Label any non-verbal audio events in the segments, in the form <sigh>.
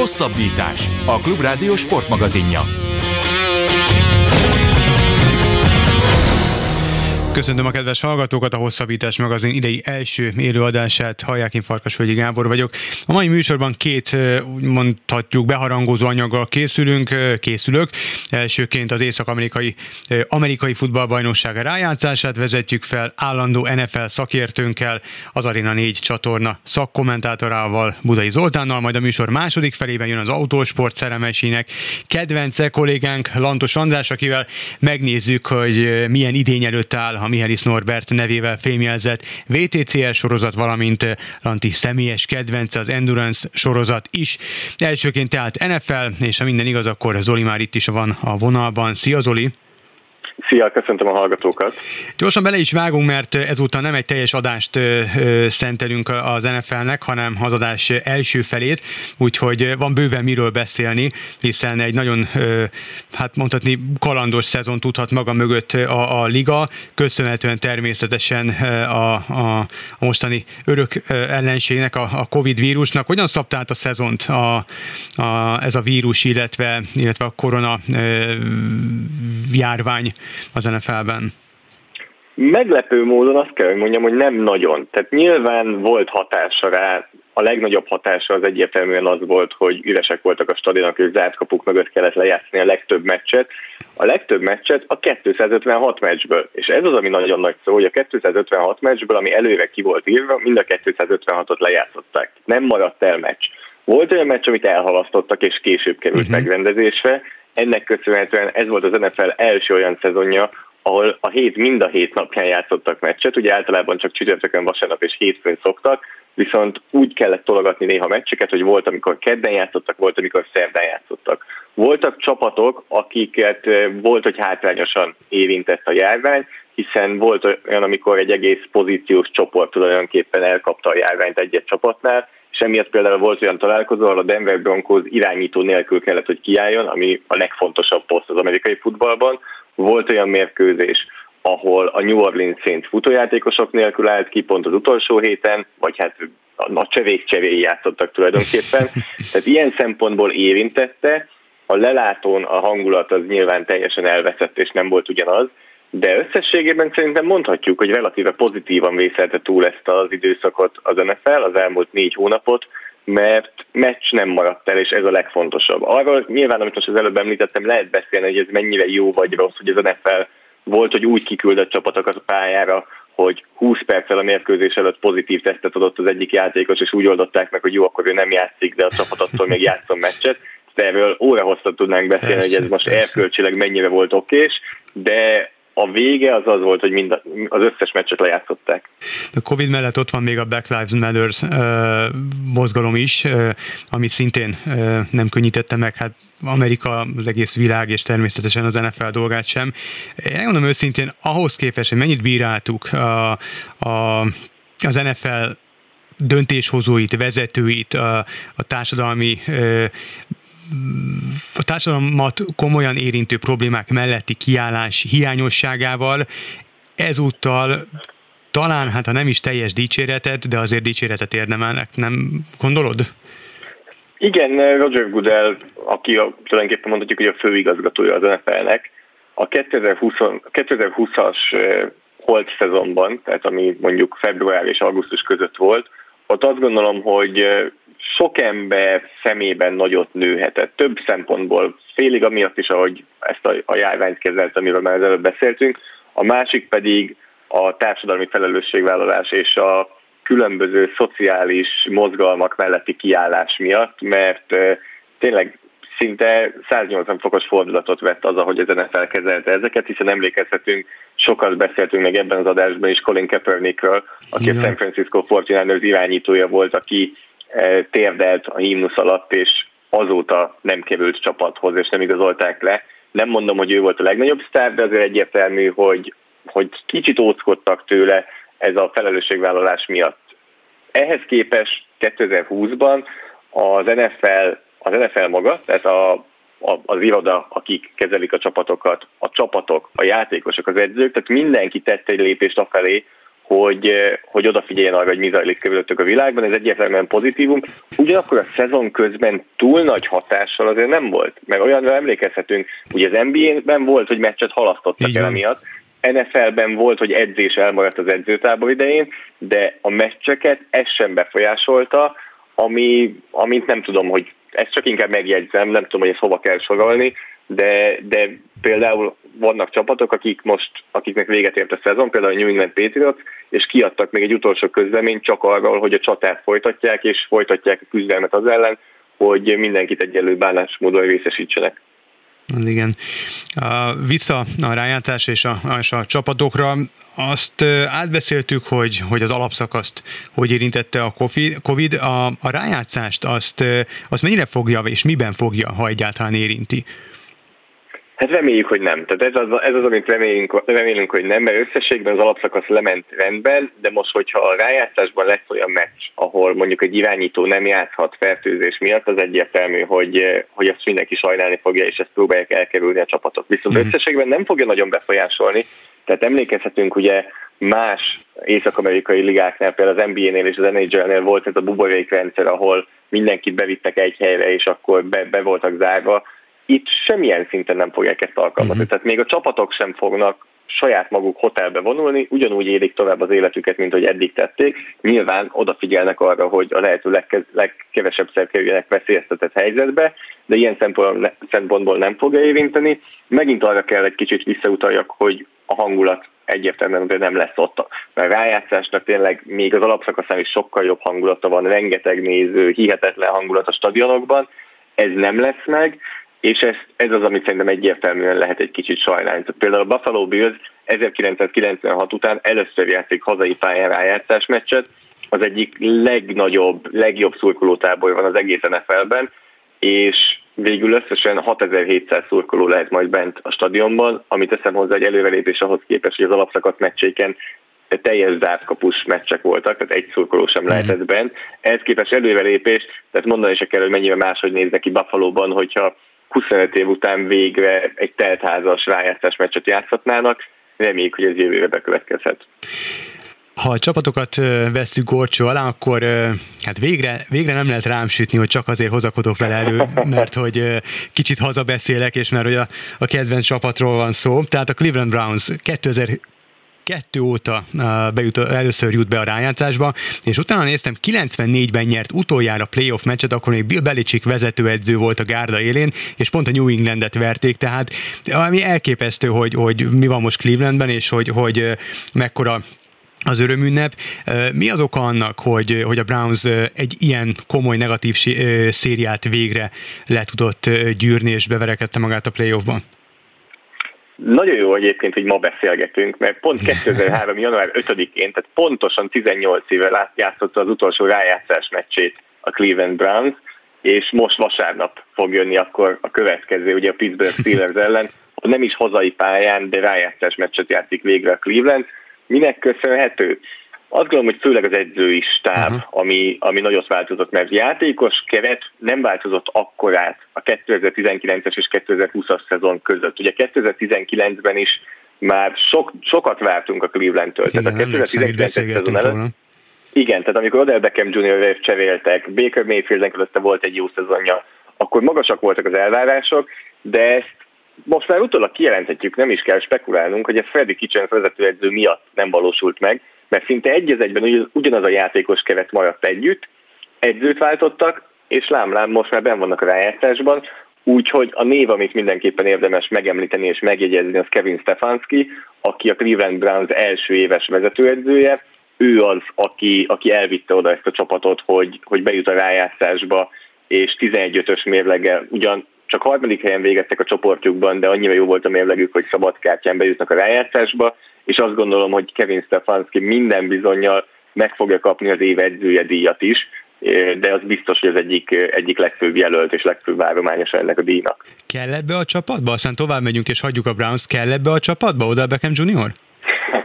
Hosszabbítás. A Klubrádió sportmagazinja. Köszöntöm a kedves hallgatókat, a Hosszabbítás magazin idei első élőadását, hallják, én Farkasvölgyi Gábor vagyok. A mai műsorban két, mondhatjuk, beharangozó anyaggal készülünk, készülök. Elsőként az észak-amerikai amerikai futballbajnokság rájátszását vezetjük fel állandó NFL szakértőnkkel, az Arena 4 csatorna szakkommentátorával, Budai Zoltánnal, majd a műsor második felében jön az autósport szeremesének kedvence kollégánk Lantos András, akivel megnézzük, hogy milyen idény előtt áll a Mihális Norbert nevével fémjelzett VTCL sorozat, valamint Lanti személyes kedvence az Endurance sorozat is. Elsőként tehát NFL, és ha minden igaz, akkor Zoli már itt is van a vonalban. Szia Zoli! Szia, köszöntöm a hallgatókat. Gyorsan bele is vágunk, mert ezúttal nem egy teljes adást szentelünk az NFL-nek, hanem az adás első felét, úgyhogy van bőven miről beszélni, hiszen egy nagyon, hát mondhatni, kalandos szezon tudhat maga mögött a, a liga, köszönhetően természetesen a, a, a mostani örök ellenségnek, a, a Covid vírusnak. Hogyan szabta át a szezont a, a, ez a vírus, illetve, illetve a korona járvány az NFL-ben? Meglepő módon azt kell, hogy mondjam, hogy nem nagyon. Tehát nyilván volt hatása rá, a legnagyobb hatása az egyértelműen az volt, hogy üresek voltak a stadionok, és zárt kapuk mögött kellett lejátszani a legtöbb meccset. A legtöbb meccset a 256 meccsből. És ez az, ami nagyon nagy szó, hogy a 256 meccsből, ami előre ki volt írva, mind a 256-ot lejátszották. Nem maradt el meccs. Volt olyan meccs, amit elhalasztottak, és később került uh-huh. megrendezésre, ennek köszönhetően ez volt az NFL első olyan szezonja, ahol a hét mind a hét napján játszottak meccset, ugye általában csak csütörtökön, vasárnap és hétfőn szoktak, viszont úgy kellett tologatni néha meccseket, hogy volt, amikor kedden játszottak, volt, amikor szerdán játszottak. Voltak csapatok, akiket volt, hogy hátrányosan érintett a járvány, hiszen volt olyan, amikor egy egész pozíciós csoport tulajdonképpen elkapta a járványt egy-egy csapatnál, és emiatt például volt olyan találkozó, ahol a Denver Broncos irányító nélkül kellett, hogy kiálljon, ami a legfontosabb poszt az amerikai futballban. Volt olyan mérkőzés, ahol a New Orleans Saints futójátékosok nélkül állt ki pont az utolsó héten, vagy hát a csevék csevéi játszottak tulajdonképpen. <laughs> Tehát ilyen szempontból érintette, a lelátón a hangulat az nyilván teljesen elveszett, és nem volt ugyanaz, de összességében szerintem mondhatjuk, hogy relatíve pozitívan vészelte túl ezt az időszakot az NFL, az elmúlt négy hónapot, mert meccs nem maradt el, és ez a legfontosabb. Arról nyilván, amit most az előbb említettem, lehet beszélni, hogy ez mennyire jó vagy rossz, hogy az NFL volt, hogy úgy kiküldött csapatokat a pályára, hogy 20 perccel a mérkőzés előtt pozitív tesztet adott az egyik játékos, és úgy oldották meg, hogy jó, akkor ő nem játszik, de a csapat attól még játszom meccset. Erről óra hosszat tudnánk beszélni, persze, hogy ez most persze. erkölcsileg mennyire volt okés, de a vége az az volt, hogy mind az összes meccset lejátszották. A Covid mellett ott van még a Black Lives Matter uh, mozgalom is, uh, ami szintén uh, nem könnyítette meg hát Amerika, az egész világ, és természetesen az NFL dolgát sem. Én mondom őszintén, ahhoz képest, hogy mennyit bíráltuk a, a, az NFL döntéshozóit, vezetőit, a, a társadalmi a társadalmat komolyan érintő problémák melletti kiállás hiányosságával ezúttal talán, hát ha nem is teljes dicséretet, de azért dicséretet érdemelnek, nem gondolod? Igen, Roger Goodell, aki a, tulajdonképpen mondhatjuk, hogy a főigazgatója az NFL-nek, a 2020, 2020-as holt szezonban, tehát ami mondjuk február és augusztus között volt, ott azt gondolom, hogy sok ember szemében nagyot nőhetett, több szempontból, félig amiatt is, ahogy ezt a, a járványt kezelt, amiről már előbb beszéltünk, a másik pedig a társadalmi felelősségvállalás és a különböző szociális mozgalmak melletti kiállás miatt, mert tényleg szinte 180 fokos fordulatot vett az, ahogy az NFL kezelte ezeket, hiszen emlékezhetünk, sokat beszéltünk meg ebben az adásban is Colin Kaepernickről, aki a San Francisco 49ers irányítója volt, aki térdelt a himnusz alatt, és azóta nem került csapathoz, és nem igazolták le. Nem mondom, hogy ő volt a legnagyobb sztár, de azért egyértelmű, hogy, hogy kicsit óckodtak tőle ez a felelősségvállalás miatt. Ehhez képest 2020-ban az NFL, az NFL maga, tehát a, a, az iroda, akik kezelik a csapatokat, a csapatok, a játékosok, az edzők, tehát mindenki tette egy lépést afelé, hogy, hogy odafigyeljen arra, hogy mi zajlik körülöttük a világban, ez egyértelműen pozitívum. Ugyanakkor a szezon közben túl nagy hatással azért nem volt, mert olyanra emlékezhetünk, hogy az NBA-ben volt, hogy meccset halasztottak el emiatt, NFL-ben volt, hogy edzés elmaradt az edzőtábor idején, de a meccseket ez sem befolyásolta, ami, amint nem tudom, hogy ezt csak inkább megjegyzem, nem tudom, hogy ezt hova kell sorolni, de, de például vannak csapatok, akik most, akiknek véget ért a szezon, például a New England Patriots, és kiadtak még egy utolsó közleményt csak arról, hogy a csatát folytatják, és folytatják a küzdelmet az ellen, hogy mindenkit egyelő bánásmódon részesítsenek. Igen. Vissza a rájátszás és a, és a csapatokra, azt átbeszéltük, hogy, hogy az alapszakaszt hogy érintette a Covid, a, a rájátszást azt, azt mennyire fogja, és miben fogja, ha egyáltalán érinti? Hát reméljük, hogy nem. Tehát ez az, ez az amit remélünk, remélünk, hogy nem, mert összességben az alapszakasz lement rendben, de most, hogyha a rájátszásban lesz olyan meccs, ahol mondjuk egy irányító nem játszhat fertőzés miatt, az egyértelmű, hogy, hogy ezt mindenki sajnálni fogja, és ezt próbálják elkerülni a csapatok. Viszont mm. összességben nem fogja nagyon befolyásolni, tehát emlékezhetünk ugye más észak-amerikai ligáknál, például az NBA-nél és az NHL-nél volt ez a buborékrendszer, ahol mindenkit bevittek egy helyre, és akkor be, be voltak zárva itt semmilyen szinten nem fogják ezt alkalmazni. Uh-huh. Tehát még a csapatok sem fognak saját maguk hotelbe vonulni, ugyanúgy élik tovább az életüket, mint hogy eddig tették. Nyilván odafigyelnek arra, hogy a lehető legke- legkevesebb szer kerüljenek veszélyeztetett helyzetbe, de ilyen szempontból nem fogja érinteni. Megint arra kell egy kicsit visszautaljak, hogy a hangulat egyértelműen de nem lesz ott. Mert rájátszásnak tényleg még az alapszakaszán is sokkal jobb hangulata van, rengeteg néző, hihetetlen hangulat a stadionokban, ez nem lesz meg, és ez, ez az, amit szerintem egyértelműen lehet egy kicsit sajnálni. Például a Buffalo Bills 1996 után először játszik hazai pályán rájátszás meccset, az egyik legnagyobb, legjobb szurkolótábor van az egész NFL-ben, és végül összesen 6700 szurkoló lehet majd bent a stadionban, amit teszem hozzá egy előrelépés ahhoz képest, hogy az alapszakasz meccséken teljes zártkapus meccsek voltak, tehát egy szurkoló sem mhm. lehetett bent. Ehhez képest előrelépés, tehát mondani se kell, hogy mennyire máshogy néz neki Buffalo-ban, hogyha 25 év után végre egy teltházas rájátszás meccset játszhatnának. Reméljük, hogy ez jövőre bekövetkezhet. Ha a csapatokat veszük gorcsó alá, akkor hát végre, végre nem lehet rám sütni, hogy csak azért hozakodok vele elő, mert hogy kicsit hazabeszélek, és mert hogy a, a kedvenc csapatról van szó. Tehát a Cleveland Browns 2000 kettő óta bejut, először jut be a rájátszásba, és utána néztem, 94-ben nyert utoljára playoff meccset, akkor még Bill Belichick vezetőedző volt a gárda élén, és pont a New Englandet verték, tehát ami elképesztő, hogy, hogy mi van most Clevelandben, és hogy, hogy mekkora az örömünnep. Mi az oka annak, hogy, hogy a Browns egy ilyen komoly negatív szériát végre le tudott gyűrni, és beverekedte magát a playoffban? Nagyon jó egyébként, hogy ma beszélgetünk, mert pont 2003. január 5-én, tehát pontosan 18 éve játszotta az utolsó rájátszás meccsét a Cleveland Browns, és most vasárnap fog jönni akkor a következő, ugye a Pittsburgh Steelers <laughs> ellen, nem is hazai pályán, de rájátszás meccset játszik végre a Cleveland. Minek köszönhető? Azt gondolom, hogy főleg az edzői stáb, uh-huh. ami, ami nagyot változott, mert játékos keret nem változott akkorát a 2019-es és 2020-as szezon között. Ugye 2019-ben is már sok, sokat vártunk a Cleveland-től. Igen, tehát a 2019-es szezon előtt igen, tehát amikor Odell Beckham Jr. cseréltek, Baker Mayfield közötte volt egy jó szezonja, akkor magasak voltak az elvárások, de ezt most már utólag kijelenthetjük, nem is kell spekulálnunk, hogy ez Freddy Kitchens vezetőedző miatt nem valósult meg, mert szinte egy az egyben ugyanaz a játékos keret maradt együtt, edzőt váltottak, és lám-lám most már ben vannak a rájátszásban, úgyhogy a név, amit mindenképpen érdemes megemlíteni és megjegyezni, az Kevin Stefanski, aki a Cleveland Browns első éves vezetőedzője, ő az, aki, aki elvitte oda ezt a csapatot, hogy, hogy bejut a rájátszásba, és 11-ös mérleggel ugyan csak harmadik helyen végeztek a csoportjukban, de annyira jó volt a mérlegük, hogy szabadkártyán bejutnak a rájátszásba, és azt gondolom, hogy Kevin Stefanski minden bizonyal meg fogja kapni az év edzője díjat is, de az biztos, hogy az egyik, egyik legfőbb jelölt és legfőbb várományos ennek a díjnak. Kell ebbe a csapatba? Aztán tovább megyünk és hagyjuk a Browns. Kell ebbe a csapatba, Oda Beckham Junior?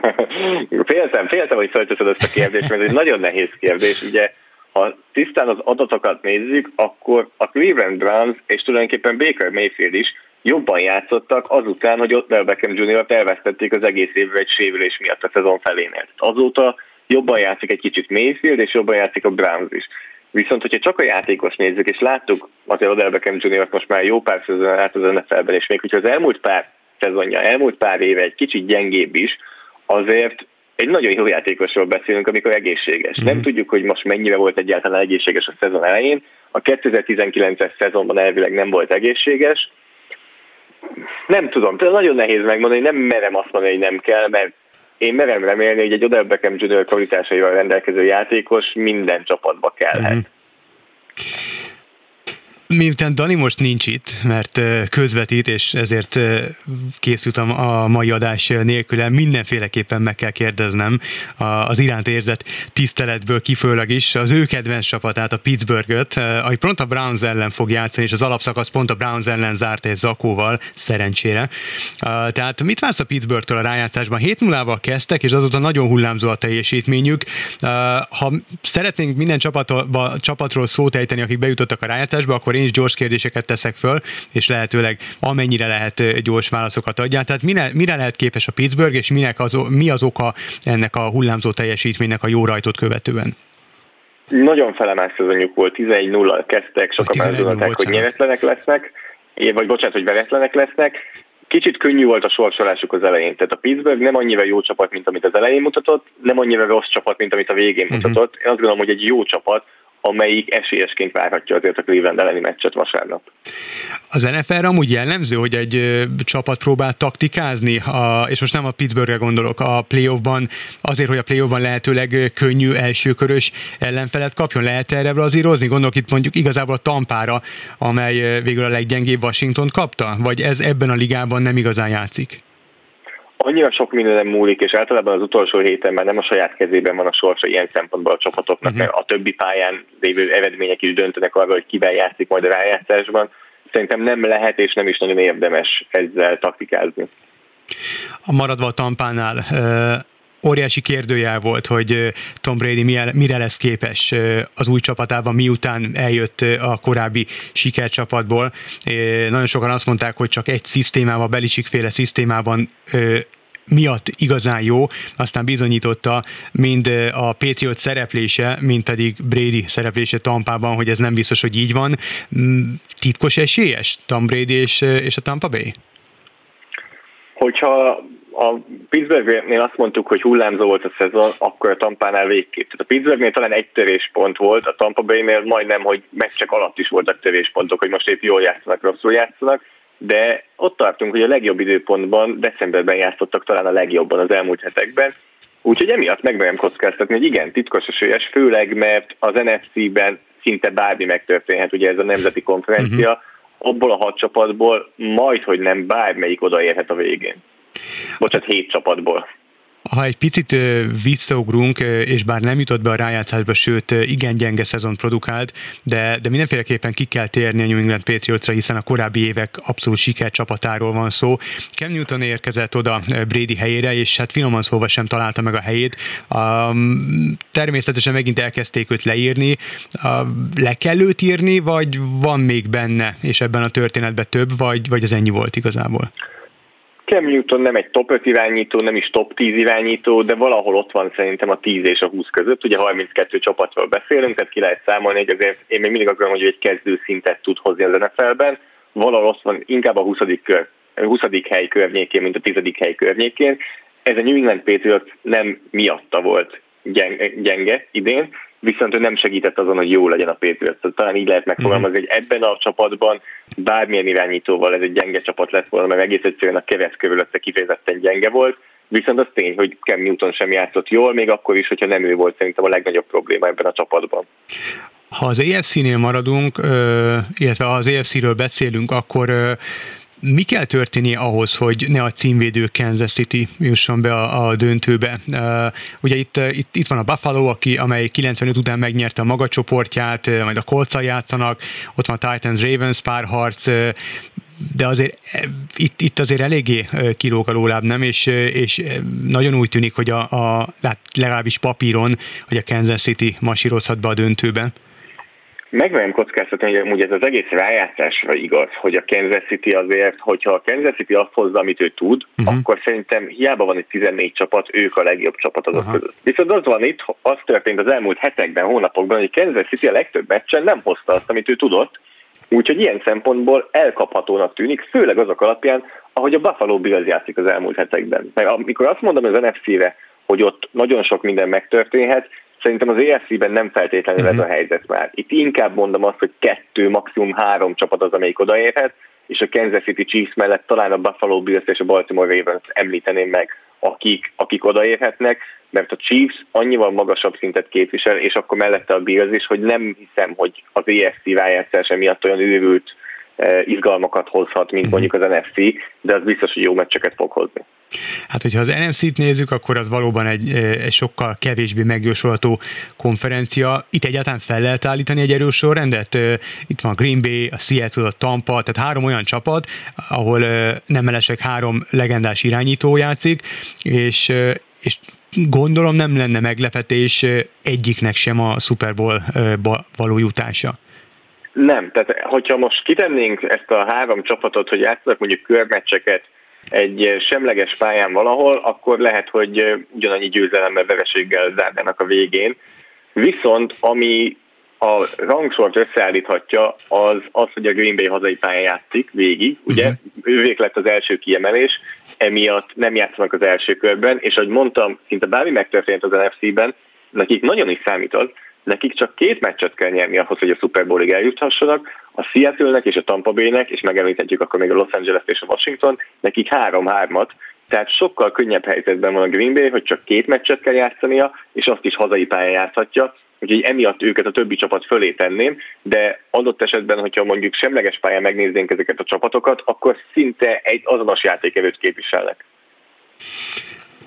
<laughs> féltem, féltem, hogy felteszed ezt a kérdést, mert ez egy nagyon nehéz kérdés. Ugye, ha tisztán az adatokat nézzük, akkor a Cleveland Browns és tulajdonképpen Baker Mayfield is jobban játszottak azután, hogy Odell Beckham Jr. elvesztették az egész évre egy sérülés miatt a szezon felénél. Azóta jobban játszik egy kicsit Mayfield, és jobban játszik a Browns is. Viszont, hogyha csak a játékos nézzük, és láttuk azért Odell Beckham Jr. most már jó pár szezon át az NFL-ben, és még hogyha az elmúlt pár szezonja, elmúlt pár éve egy kicsit gyengébb is, azért egy nagyon jó játékosról beszélünk, amikor egészséges. Mm-hmm. Nem tudjuk, hogy most mennyire volt egyáltalán egészséges a szezon elején. A 2019-es szezonban elvileg nem volt egészséges. Nem tudom, nagyon nehéz megmondani, nem merem azt mondani, hogy nem kell, mert én merem remélni, hogy egy Odell Beckham Jr. kvalitásaival rendelkező játékos minden csapatba kellhet. Mm-hmm. Miután Dani most nincs itt, mert közvetít, és ezért készültem a mai adás nélkül, mindenféleképpen meg kell kérdeznem az iránt érzett tiszteletből kifőleg is az ő kedvenc csapatát, a Pittsburghet, ami pont a Browns ellen fog játszani, és az alapszakasz pont a Browns ellen zárt egy zakóval, szerencsére. Tehát mit vársz a Pittsburghtől a rájátszásban? 7 0 val kezdtek, és azóta nagyon hullámzó a teljesítményük. Ha szeretnénk minden csapatról szót ejteni, akik bejutottak a rájátszásba, akkor én is gyors kérdéseket teszek föl, és lehetőleg amennyire lehet gyors válaszokat adjál. Tehát mire, mire lehet képes a Pittsburgh, és minek az, mi az oka ennek a hullámzó teljesítménynek a jó rajtot követően? Nagyon felemás szezonjuk volt, 11 0 kezdtek, sokan már gondolták, hogy nyeretlenek lesznek, vagy bocsánat, hogy veretlenek lesznek. Kicsit könnyű volt a sorsolásuk az elején. Tehát a Pittsburgh nem annyira jó csapat, mint amit az elején mutatott, nem annyira rossz csapat, mint amit a végén uh-huh. mutatott. Én azt gondolom, hogy egy jó csapat, amelyik esélyesként várhatja azért a Cleveland elleni meccset vasárnap. Az NFL-re amúgy jellemző, hogy egy csapat próbál taktikázni, a, és most nem a Pittsburghre gondolok, a playoffban, azért, hogy a playoffban lehetőleg könnyű elsőkörös ellenfelet kapjon, lehet erre brazírozni? Gondolok itt mondjuk igazából a Tampára, amely végül a leggyengébb Washington kapta, vagy ez ebben a ligában nem igazán játszik? Annyira sok minden múlik, és általában az utolsó héten már nem a saját kezében van a sorsa ilyen szempontból a csapatoknak, uh-huh. mert a többi pályán lévő eredmények is döntenek arra, hogy kivel játszik majd a rájátszásban. Szerintem nem lehet és nem is nagyon érdemes ezzel taktikázni. A maradva a tampánál, óriási kérdőjel volt, hogy Tom Brady mire lesz képes az új csapatában, miután eljött a korábbi sikercsapatból. Nagyon sokan azt mondták, hogy csak egy szisztémában, Belisik féle szisztémában miatt igazán jó, aztán bizonyította mind a Patriot szereplése, mind pedig Brady szereplése Tampában, hogy ez nem biztos, hogy így van. Mm, titkos esélyes Tom Brady és, és a Tampa Bay? Hogyha a Pittsburghnél azt mondtuk, hogy hullámzó volt a szezon, akkor a Tampánál végképp. Tehát a Pittsburghnél talán egy töréspont volt, a Tampa Bay-nél majdnem, hogy meccsek alatt is voltak töréspontok, hogy most épp jól játszanak, rosszul játszanak, de ott tartunk, hogy a legjobb időpontban, decemberben játszottak talán a legjobban az elmúlt hetekben, úgyhogy emiatt megmerem kockáztatni, hogy igen, titkos esélyes, főleg mert az NFC-ben szinte bármi megtörténhet, ugye ez a nemzeti konferencia, uh-huh. abból a hat csapatból majd, hogy nem bármelyik odaérhet a végén. Bocsánat, hét csapatból. Ha egy picit visszaugrunk, és bár nem jutott be a rájátszásba, sőt igen gyenge szezon produkált, de, de mindenféleképpen ki kell térni a New England Patriotsra, hiszen a korábbi évek abszolút sikercsapatáról van szó. Cam Newton érkezett oda Brady helyére, és hát finoman szóval sem találta meg a helyét. Um, természetesen megint elkezdték őt leírni. Uh, le kell őt írni, vagy van még benne, és ebben a történetben több, vagy, vagy ez ennyi volt igazából? Cam Newton nem egy top 5 irányító, nem is top 10 irányító, de valahol ott van szerintem a 10 és a 20 között. Ugye 32 csapatról beszélünk, tehát ki lehet számolni, hogy azért én még mindig azt gondolom, hogy egy kezdő szintet tud hozni az NFL-ben. Valahol ott van inkább a 20. Kör, 20. hely környékén, mint a 10. hely környékén. Ez a New England Patriots nem miatta volt gyenge, gyenge idén, viszont ő nem segített azon, hogy jó legyen a Patriots. Talán így lehet megfogalmazni, hogy ebben a csapatban bármilyen irányítóval ez egy gyenge csapat lett volna, mert egész egyszerűen a keret körülötte kifejezetten gyenge volt, viszont az tény, hogy Cam Newton sem játszott jól, még akkor is, hogyha nem ő volt szerintem a legnagyobb probléma ebben a csapatban. Ha az EFC-nél maradunk, illetve ha az EFC-ről beszélünk, akkor mi kell történni ahhoz, hogy ne a címvédő Kansas City jusson be a, a döntőbe? Ugye itt, itt, itt van a Buffalo, aki, amely 95 után megnyerte a maga csoportját, majd a colts játszanak, ott van a Titans Ravens párharc, de azért itt, itt azért eléggé kilóg a lóláb, nem? És, és nagyon úgy tűnik, hogy a, a legalábbis papíron, hogy a Kansas City masírozhat be a Megmerem kockáztatni, hogy amúgy ez az egész rájátszásra igaz, hogy a Kansas City azért, hogyha a Kansas City azt hozza, amit ő tud, uh-huh. akkor szerintem hiába van itt 14 csapat, ők a legjobb csapat azok uh-huh. között. Viszont az van itt, az történt az elmúlt hetekben, hónapokban, hogy Kansas City a legtöbb meccsen nem hozta azt, amit ő tudott, úgyhogy ilyen szempontból elkaphatónak tűnik, főleg azok alapján, ahogy a Buffalo Bills játszik az elmúlt hetekben. Mert amikor azt mondom az NFC-re, hogy ott nagyon sok minden megtörténhet, Szerintem az EFC-ben nem feltétlenül uh-huh. ez a mhm. helyzet már. Itt inkább mondom azt, hogy kettő, maximum három csapat az, amelyik odaérhet, és a Kansas City Chiefs mellett talán a Buffalo Bills és a Baltimore Ravens említeném meg, akik, akik odaérhetnek, mert a Chiefs annyival magasabb szintet képvisel, és akkor mellette a Bills is, hogy nem hiszem, hogy az EFC rájátszása miatt olyan őrült eh, izgalmakat hozhat, mint mhm. mondjuk az NFC, de az biztos, hogy jó meccseket fog hozni. Hát, hogyha az NFC-t nézzük, akkor az valóban egy, egy sokkal kevésbé megjósolható konferencia. Itt egyáltalán fel lehet állítani egy erős sorrendet? Itt van a Green Bay, a Seattle, a Tampa, tehát három olyan csapat, ahol nem elesek három legendás irányító játszik, és, és gondolom nem lenne meglepetés egyiknek sem a Super Bowl való jutása. Nem, tehát hogyha most kitennénk ezt a három csapatot, hogy játszanak mondjuk körmeccseket, egy semleges pályán valahol, akkor lehet, hogy ugyanannyi győzelemmel, vereséggel zárnának a végén. Viszont ami a rangsort összeállíthatja, az az, hogy a Green Bay hazai pályán játszik végig, ugye? Uh-huh. Ővék lett az első kiemelés, emiatt nem játszanak az első körben, és ahogy mondtam, szinte bármi megtörtént az NFC-ben, nekik nagyon is számít az, nekik csak két meccset kell nyerni ahhoz, hogy a Super Bowlig eljuthassanak, a Seattle-nek és a Tampa Bay-nek, és megemlíthetjük akkor még a Los Angeles és a Washington, nekik három-hármat, tehát sokkal könnyebb helyzetben van a Green Bay, hogy csak két meccset kell játszania, és azt is hazai pályán játszhatja, úgyhogy emiatt őket a többi csapat fölé tenném, de adott esetben, hogyha mondjuk semleges pályán megnéznénk ezeket a csapatokat, akkor szinte egy azonos játékevőt képviselnek.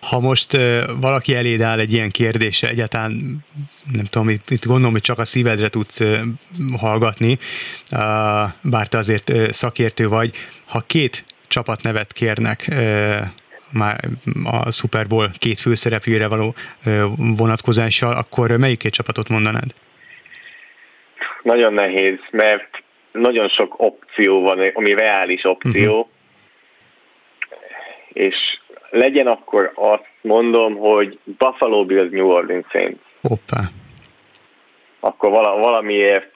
Ha most uh, valaki eléd áll egy ilyen kérdése, egyáltalán nem tudom, itt, itt gondolom, hogy csak a szívedre tudsz uh, hallgatni, uh, bár te azért uh, szakértő vagy, ha két csapatnevet kérnek uh, már a Super Bowl két főszereplőre való uh, vonatkozással, akkor melyik két csapatot mondanád? Nagyon nehéz, mert nagyon sok opció van, ami reális opció, uh-huh. és legyen akkor azt mondom, hogy Buffalo Bills New Orleans Saints. Hoppá. Akkor vala, valamiért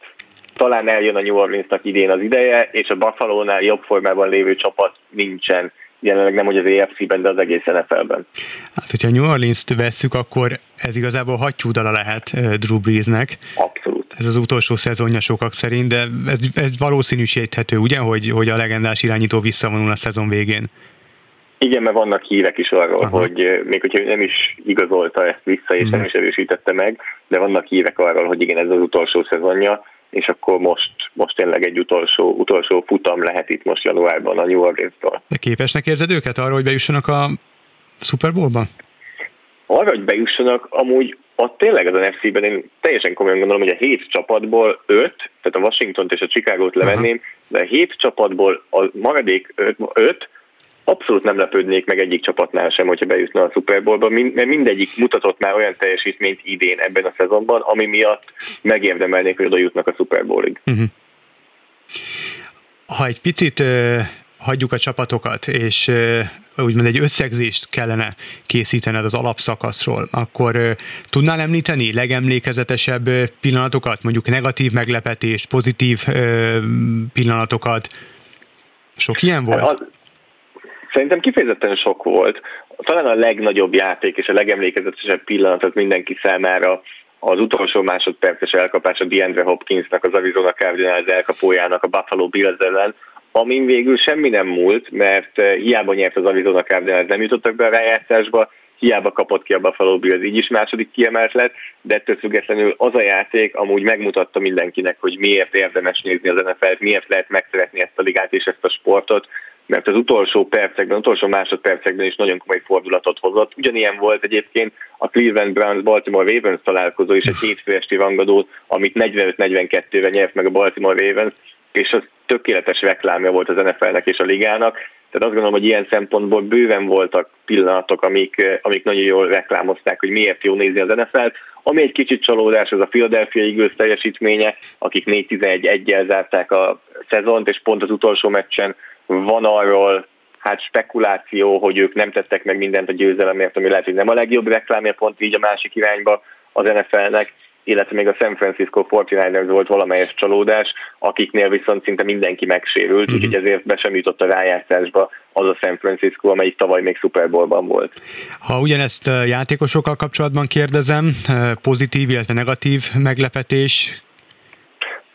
talán eljön a New Orleansnak idén az ideje, és a Buffalo-nál jobb formában lévő csapat nincsen jelenleg nem, hogy az EFC-ben, de az egész NFL-ben. Hát, hogyha New Orleans-t vesszük, akkor ez igazából hattyúdala lehet Drew Breesnek. Abszolút. Ez az utolsó szezonja sokak szerint, de ez, ez valószínűsíthető, ugye, hogy, hogy a legendás irányító visszavonul a szezon végén. Igen, mert vannak hírek is arról, Aha. hogy még hogyha nem is igazolta ezt vissza, és nem is erősítette meg, de vannak hírek arról, hogy igen, ez az utolsó szezonja, és akkor most, most tényleg egy utolsó, utolsó futam lehet itt most januárban a New Orleans-tól. De képesnek érzed őket arra, hogy bejussanak a Super Bowl-ban? Arra, hogy bejussanak, amúgy ott tényleg az NFC-ben én teljesen komolyan gondolom, hogy a hét csapatból öt, tehát a Washington-t és a Chicago-t levenném, Aha. de a hét csapatból a maradék öt, öt abszolút nem lepődnék meg egyik csapatnál sem, hogyha bejutna a Super Bowlba, mert mindegyik mutatott már olyan teljesítményt idén ebben a szezonban, ami miatt megérdemelnék, hogy oda jutnak a Super Bowlig. Uh-huh. Ha egy picit uh, hagyjuk a csapatokat, és uh, úgymond egy összegzést kellene készítened az alapszakaszról, akkor uh, tudnál említeni legemlékezetesebb pillanatokat, mondjuk negatív meglepetést, pozitív uh, pillanatokat? Sok ilyen volt? Az, Szerintem kifejezetten sok volt. Talán a legnagyobb játék és a legemlékezetesebb pillanat az mindenki számára az utolsó másodperces elkapás a DeAndre Hopkinsnak, az Arizona Cardinals elkapójának a Buffalo Bills ellen, amin végül semmi nem múlt, mert eh, hiába nyert az Arizona Cardinals, nem jutottak be a rájátszásba, hiába kapott ki a Buffalo Bills, így is második kiemelt lett, de ettől függetlenül az a játék amúgy megmutatta mindenkinek, hogy miért érdemes nézni az NFL-t, miért lehet megszeretni ezt a ligát és ezt a sportot, mert az utolsó percekben, utolsó másodpercekben is nagyon komoly fordulatot hozott. Ugyanilyen volt egyébként a Cleveland Browns Baltimore Ravens találkozó is egy hétfő esti rangadó, amit 45-42-re nyert meg a Baltimore Ravens, és az tökéletes reklámja volt az NFL-nek és a ligának. Tehát azt gondolom, hogy ilyen szempontból bőven voltak pillanatok, amik, amik nagyon jól reklámozták, hogy miért jó nézni az NFL-t. Ami egy kicsit csalódás, az a Philadelphia Eagles teljesítménye, akik 4-11 1 zárták a szezont, és pont az utolsó meccsen van arról hát spekuláció, hogy ők nem tettek meg mindent a győzelemért, ami lehet, hogy nem a legjobb reklámért, pont így a másik irányba az NFL-nek, illetve még a San Francisco 49ers volt valamelyes csalódás, akiknél viszont szinte mindenki megsérült, uh-huh. úgyhogy ezért be sem jutott a rájátszásba az a San Francisco, amelyik tavaly még Super Bowl-ban volt. Ha ugyanezt játékosokkal kapcsolatban kérdezem, pozitív, illetve negatív meglepetés,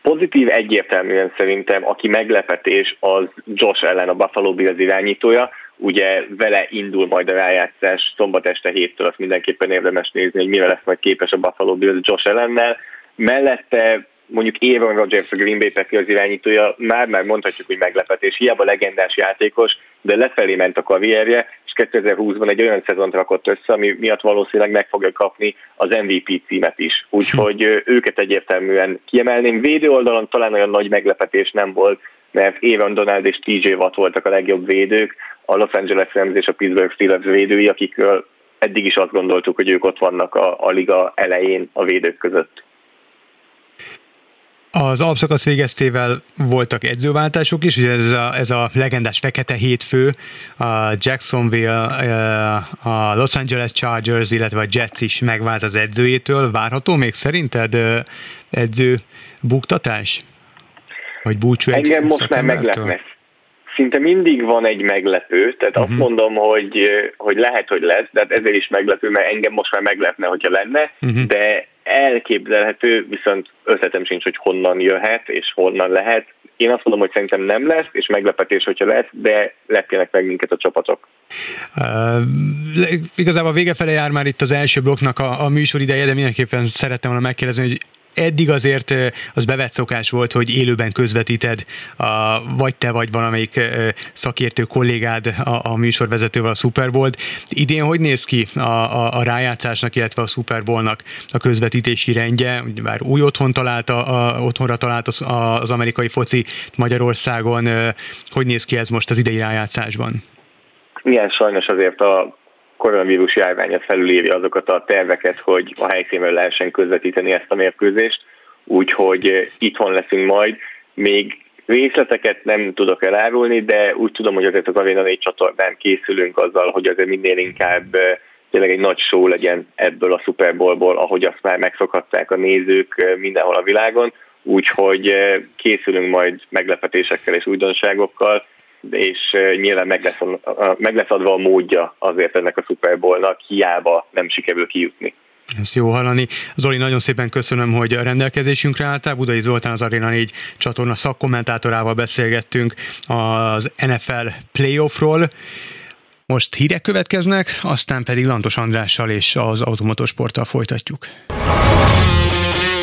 Pozitív egyértelműen szerintem, aki meglepetés, az Josh ellen a Buffalo Bills irányítója, ugye vele indul majd a rájátszás szombat este héttől, azt mindenképpen érdemes nézni, hogy mire lesz majd képes a Buffalo Bills Josh ellennel. Mellette mondjuk Aaron Rodgers a Green Bay Packers irányítója, már-már mondhatjuk, hogy meglepetés, hiába legendás játékos, de lefelé ment a karrierje, 2020-ban egy olyan szezont rakott össze, ami miatt valószínűleg meg fogja kapni az MVP címet is. Úgyhogy őket egyértelműen kiemelném. Védő oldalon talán olyan nagy meglepetés nem volt, mert Aaron Donald és TJ Watt voltak a legjobb védők, a Los Angeles Rams és a Pittsburgh Steelers védői, akikről eddig is azt gondoltuk, hogy ők ott vannak a, a liga elején a védők között. Az alapszakasz végeztével voltak edzőváltások is, ugye ez a, ez a legendás fekete hétfő, a Jacksonville, a Los Angeles Chargers, illetve a Jets is megvált az edzőjétől. Várható még szerinted edző buktatás? Vagy búcsú Engem most már meglepne. Szinte mindig van egy meglepő, tehát uh-huh. azt mhm. mondom, hogy, hogy lehet, hogy lesz, de hát ezért is meglepő, mert engem most már meglepne, hogyha lenne, uh-huh. de elképzelhető, viszont ötletem sincs, hogy honnan jöhet és honnan lehet. Én azt mondom, hogy szerintem nem lesz, és meglepetés, hogyha lesz, de lepjenek meg minket a csapatok. Uh, igazából a vége fele jár már itt az első blokknak a, a műsor ideje, de mindenképpen szerettem volna megkérdezni, hogy eddig azért az bevett szokás volt, hogy élőben közvetíted, a, vagy te, vagy valamelyik szakértő kollégád a, a műsorvezetővel a Super Bowl-t. Idén hogy néz ki a, a, a rájátszásnak, illetve a Super Bowl-nak a közvetítési rendje? Bár új otthon találta, a, otthonra talált az, az amerikai foci Magyarországon. Hogy néz ki ez most az idei rájátszásban? Igen, sajnos azért a koronavírus járványa felüléri azokat a terveket, hogy a helyszínről lehessen közvetíteni ezt a mérkőzést, úgyhogy eh, itthon leszünk majd. Még részleteket nem tudok elárulni, de úgy tudom, hogy azért az Arena 4 csatornán készülünk azzal, hogy azért minél inkább eh, tényleg egy nagy show legyen ebből a Super Bowlból, ahogy azt már megszokhatták a nézők eh, mindenhol a világon, úgyhogy készülünk majd meglepetésekkel és újdonságokkal, és nyilván meg lesz, meg lesz adva a módja azért ennek a Super Bowl-nak, hiába nem sikerül kijutni. Ezt jó hallani. Zoli, nagyon szépen köszönöm, hogy a rendelkezésünkre álltál. Budai Zoltán az Arena 4 csatorna szakkommentátorával beszélgettünk az NFL playoffról. Most hírek következnek, aztán pedig Lantos Andrással és az Automotorsporttal folytatjuk.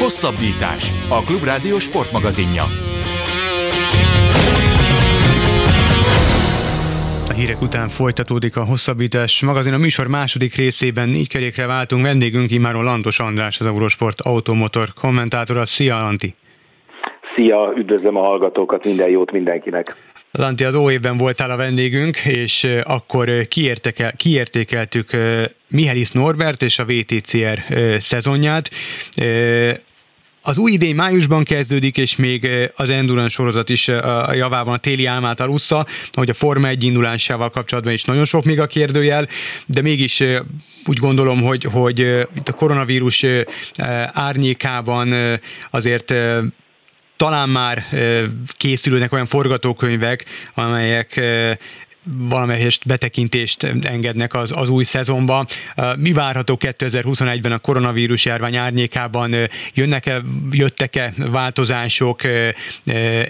Hosszabbítás. A Klubrádió sportmagazinja. Hírek után folytatódik a hosszabbítás magazin. A műsor második részében négy kerékre váltunk. Vendégünk imáron Lantos András, az Eurosport automotor kommentátora. Szia, Lanti! Szia, üdvözlöm a hallgatókat, minden jót mindenkinek! Lanti, az óévben voltál a vendégünk, és akkor kiértekel, kiértékeltük Mihelis Norbert és a VTCR szezonját. Az új idény májusban kezdődik, és még az Endurance sorozat is a javában a téli álmát alussza, hogy a Forma 1 indulásával kapcsolatban is nagyon sok még a kérdőjel, de mégis úgy gondolom, hogy, hogy itt a koronavírus árnyékában azért talán már készülnek olyan forgatókönyvek, amelyek valamelyest betekintést engednek az, az új szezonba. Mi várható 2021-ben a koronavírus járvány árnyékában? Jönnek-e, jöttek-e változások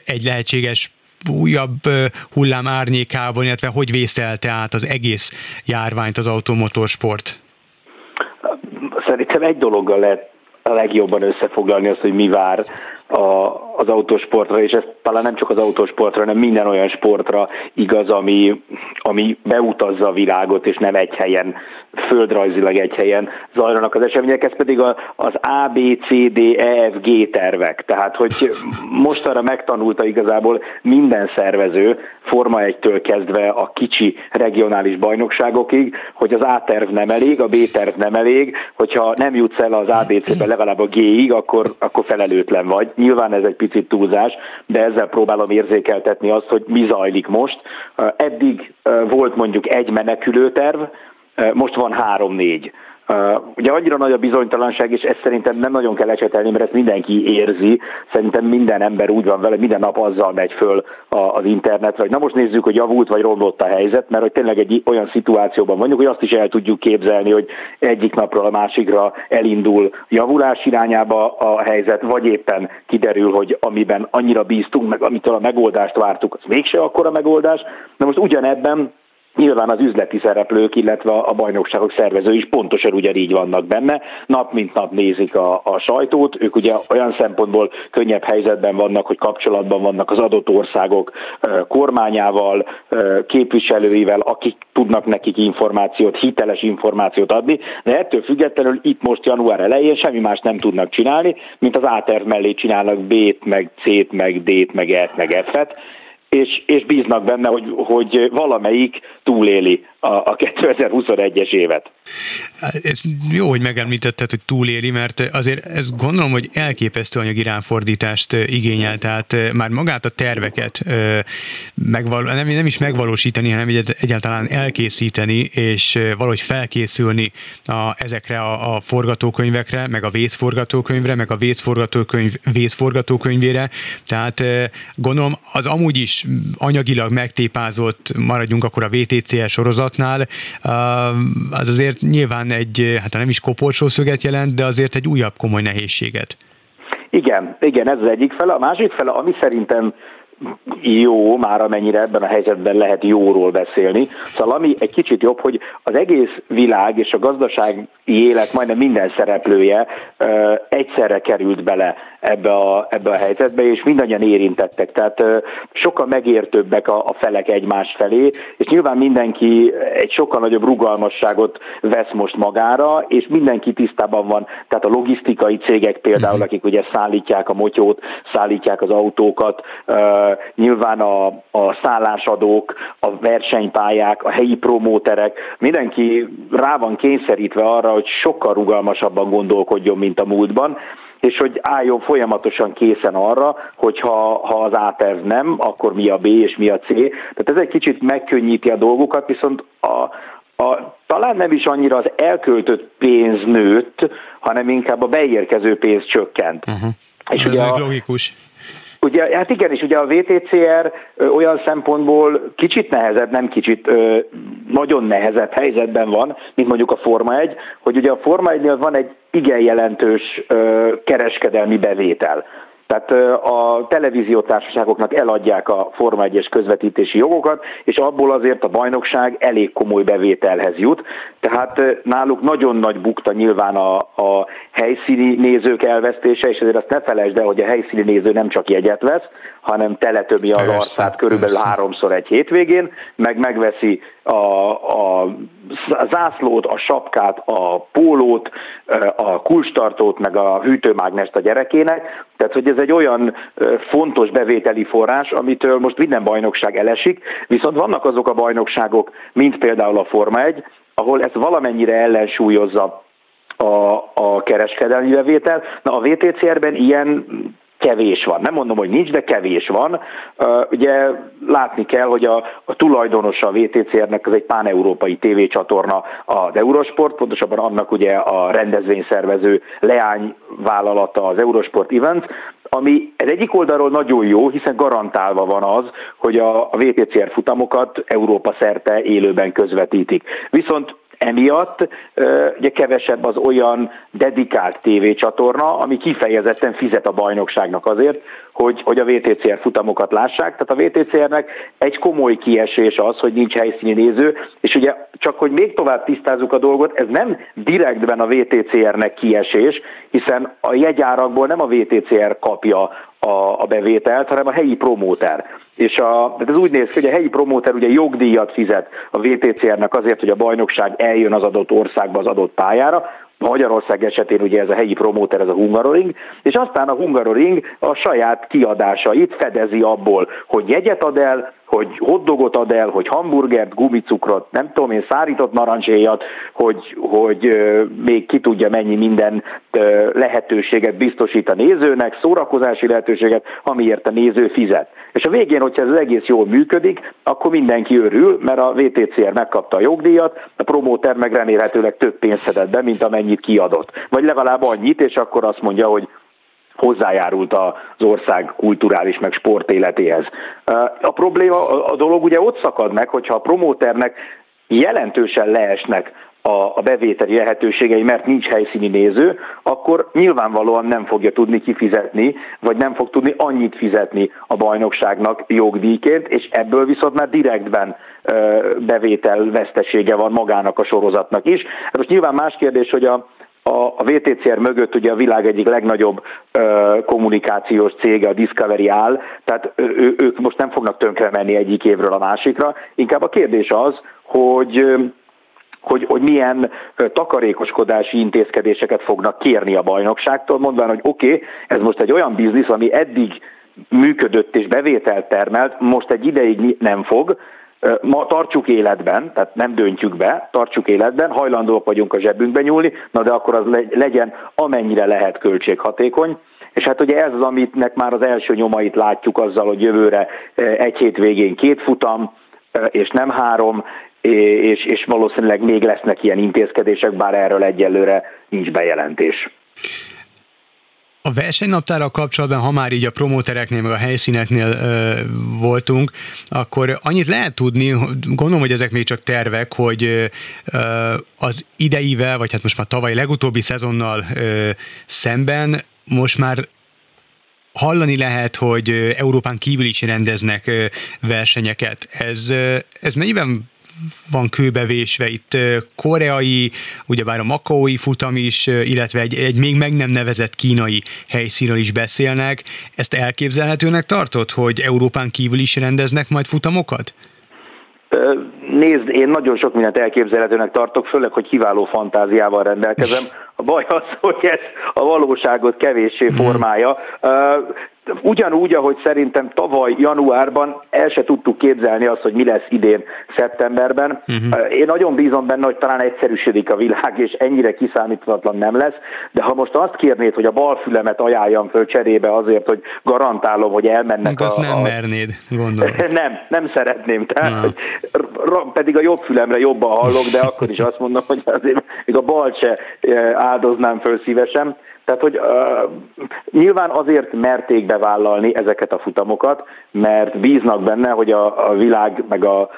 egy lehetséges újabb hullám árnyékában, illetve hogy vészelte át az egész járványt az automotorsport? Szerintem egy dologgal lehet a legjobban összefoglalni az, hogy mi vár a az autósportra, és ez talán nem csak az autósportra, hanem minden olyan sportra igaz, ami, ami beutazza a világot, és nem egy helyen, földrajzilag egy helyen zajlanak az események, ez pedig a, az A, B, C, D, E, F, G tervek. Tehát, hogy mostanra megtanulta igazából minden szervező, Forma 1-től kezdve a kicsi regionális bajnokságokig, hogy az A terv nem elég, a B terv nem elég, hogyha nem jutsz el az ABC-be legalább a G-ig, akkor, akkor felelőtlen vagy. Nyilván ez egy picit túlzás, de ezzel próbálom érzékeltetni azt, hogy mi zajlik most. Eddig volt mondjuk egy menekülőterv, most van három-négy. Uh, ugye annyira nagy a bizonytalanság, és ezt szerintem nem nagyon kell ecsetelni, mert ezt mindenki érzi. Szerintem minden ember úgy van vele, minden nap azzal megy föl a, az internetre, hogy na most nézzük, hogy javult vagy romlott a helyzet, mert hogy tényleg egy olyan szituációban vagyunk, hogy azt is el tudjuk képzelni, hogy egyik napról a másikra elindul javulás irányába a helyzet, vagy éppen kiderül, hogy amiben annyira bíztunk, meg amitől a megoldást vártuk, az mégse akkora megoldás. Na most ugyanebben Nyilván az üzleti szereplők, illetve a bajnokságok szervezői is pontosan ugyanígy vannak benne, nap mint nap nézik a, a sajtót, ők ugye olyan szempontból könnyebb helyzetben vannak, hogy kapcsolatban vannak az adott országok kormányával, képviselőivel, akik tudnak nekik információt, hiteles információt adni, de ettől függetlenül itt most január elején semmi más nem tudnak csinálni, mint az A-terv mellé csinálnak B-t, meg C-t, meg D-t, meg E-t, meg F-et, és, és bíznak benne, hogy, hogy valamelyik túléli a, a 2021-es évet. Ez jó, hogy megemlítetted, hogy túléli, mert azért ezt gondolom, hogy elképesztő anyagi ráfordítást igényel, tehát már magát a terveket megval- nem, nem is megvalósítani, hanem egyáltalán elkészíteni, és valahogy felkészülni a, ezekre a, a forgatókönyvekre, meg a vészforgatókönyvre, meg a vészforgatókönyv vészforgatókönyvére, tehát gondolom az amúgy is anyagilag megtépázott, maradjunk akkor a VTCR sorozatnál, az azért nyilván egy, hát nem is kopolcsó szöget jelent, de azért egy újabb komoly nehézséget. Igen, igen, ez az egyik fele. A másik fele, ami szerintem jó, már amennyire ebben a helyzetben lehet jóról beszélni. Szóval ami egy kicsit jobb, hogy az egész világ és a gazdasági élet majdnem minden szereplője egyszerre került bele ebbe a, ebbe a helyzetbe, és mindannyian érintettek. Tehát sokkal megértőbbek a, a felek egymás felé, és nyilván mindenki egy sokkal nagyobb rugalmasságot vesz most magára, és mindenki tisztában van. Tehát a logisztikai cégek például, mhm. akik ugye szállítják a motyót, szállítják az autókat, nyilván a, a szállásadók, a versenypályák, a helyi promóterek, mindenki rá van kényszerítve arra, hogy sokkal rugalmasabban gondolkodjon, mint a múltban, és hogy álljon folyamatosan készen arra, hogy ha, ha az A terv nem, akkor mi a B és mi a C. Tehát ez egy kicsit megkönnyíti a dolgokat, viszont a, a, talán nem is annyira az elköltött pénz nőtt, hanem inkább a beérkező pénz csökkent. Uh-huh. És ez ugye a, logikus. Ugye, hát igen, és ugye a VTCR olyan szempontból kicsit nehezebb, nem kicsit, nagyon nehezebb helyzetben van, mint mondjuk a Forma 1, hogy ugye a Forma 1 van egy igen jelentős kereskedelmi bevétel. Tehát a televíziótársaságoknak eladják a Forma 1-es közvetítési jogokat, és abból azért a bajnokság elég komoly bevételhez jut. Tehát náluk nagyon nagy bukta nyilván a, a helyszíni nézők elvesztése, és ezért azt ne felejtsd el, hogy a helyszíni néző nem csak jegyet vesz, hanem teletömi az arcát körülbelül persze. háromszor egy hétvégén, meg megveszi a, a zászlót, a sapkát, a pólót, a kulcstartót, meg a hűtőmágnest a gyerekének. Tehát, hogy ez egy olyan fontos bevételi forrás, amitől most minden bajnokság elesik, viszont vannak azok a bajnokságok, mint például a Forma 1, ahol ez valamennyire ellensúlyozza a, a kereskedelmi bevétel. Na a VTCR-ben ilyen kevés van. Nem mondom, hogy nincs, de kevés van. Ugye látni kell, hogy a, a tulajdonosa a VTCR-nek az egy pán-európai tévécsatorna az Eurosport, pontosabban annak ugye a rendezvényszervező leányvállalata az Eurosport Events, ami ez egyik oldalról nagyon jó, hiszen garantálva van az, hogy a, a VTCR futamokat Európa szerte élőben közvetítik. Viszont Emiatt ugye kevesebb az olyan dedikált tévécsatorna, ami kifejezetten fizet a bajnokságnak azért, hogy, hogy a VTCR futamokat lássák. Tehát a VTCR-nek egy komoly kiesés az, hogy nincs helyszíni néző, és ugye csak hogy még tovább tisztázzuk a dolgot, ez nem direktben a VTCR-nek kiesés, hiszen a jegyárakból nem a VTCR kapja a, a bevételt, hanem a helyi promóter. És a, tehát ez úgy néz ki, hogy a helyi promóter ugye jogdíjat fizet a VTCR-nek azért, hogy a bajnokság eljön az adott országba, az adott pályára, Magyarország esetén ugye ez a helyi promóter, ez a Hungaroring, és aztán a Hungaroring a saját kiadásait fedezi abból, hogy jegyet ad el, hogy hotdogot ad el, hogy hamburgert, gumicukrot, nem tudom én, szárított narancséjat, hogy, hogy még ki tudja mennyi minden lehetőséget biztosít a nézőnek, szórakozási lehetőséget, amiért a néző fizet. És a végén, hogyha ez egész jól működik, akkor mindenki örül, mert a VTCR megkapta a jogdíjat, a promóter meg remélhetőleg több pénzt szedett be, mint amennyit kiadott. Vagy legalább annyit, és akkor azt mondja, hogy hozzájárult az ország kulturális meg sportéletéhez. A probléma, a dolog ugye ott szakad meg, hogyha a promóternek jelentősen leesnek a, bevételi lehetőségei, mert nincs helyszíni néző, akkor nyilvánvalóan nem fogja tudni kifizetni, vagy nem fog tudni annyit fizetni a bajnokságnak jogdíjként, és ebből viszont már direktben bevétel vesztesége van magának a sorozatnak is. Most nyilván más kérdés, hogy a, a, a VTCR mögött ugye a világ egyik legnagyobb ö, kommunikációs cége, a Discovery áll, tehát ő, ők most nem fognak tönkre menni egyik évről a másikra. Inkább a kérdés az, hogy hogy, hogy milyen takarékoskodási intézkedéseket fognak kérni a bajnokságtól, mondván, hogy oké, okay, ez most egy olyan biznisz, ami eddig működött és bevételt termelt, most egy ideig nem fog, Ma tartsuk életben, tehát nem döntjük be, tartsuk életben, hajlandóak vagyunk a zsebünkbe nyúlni, na de akkor az legyen amennyire lehet költséghatékony. És hát ugye ez az, amitnek már az első nyomait látjuk azzal, hogy jövőre egy hét végén két futam, és nem három, és, és valószínűleg még lesznek ilyen intézkedések, bár erről egyelőre nincs bejelentés. A versenynaptárral kapcsolatban, ha már így a promótereknél, meg a helyszíneknél ö, voltunk, akkor annyit lehet tudni, gondolom, hogy ezek még csak tervek, hogy ö, az ideivel, vagy hát most már tavaly legutóbbi szezonnal ö, szemben most már hallani lehet, hogy Európán kívül is rendeznek versenyeket. Ez, ez mennyiben van kőbevésve itt koreai, ugyebár a makaói futam is, illetve egy, egy még meg nem nevezett kínai helyszínről is beszélnek. Ezt elképzelhetőnek tartott, hogy Európán kívül is rendeznek majd futamokat? Nézd, én nagyon sok mindent elképzelhetőnek tartok, főleg, hogy kiváló fantáziával rendelkezem. A baj az, hogy ez a valóságot kevéssé mhm. Ugyanúgy, ahogy szerintem tavaly januárban el se tudtuk képzelni azt, hogy mi lesz idén szeptemberben. Uh-huh. Én nagyon bízom benne, hogy talán egyszerűsödik a világ, és ennyire kiszámíthatatlan nem lesz, de ha most azt kérnéd, hogy a bal fülemet ajánljam föl cserébe azért, hogy garantálom, hogy elmennek a... Azt nem a... mernéd, gondolom. <laughs> nem, nem szeretném, tehát, hogy, pedig a jobb fülemre jobban hallok, de akkor is azt mondom, hogy azért még a bal se áldoznám föl szívesen. Tehát, hogy uh, nyilván azért merték bevállalni ezeket a futamokat, mert bíznak benne, hogy a, a világ meg a,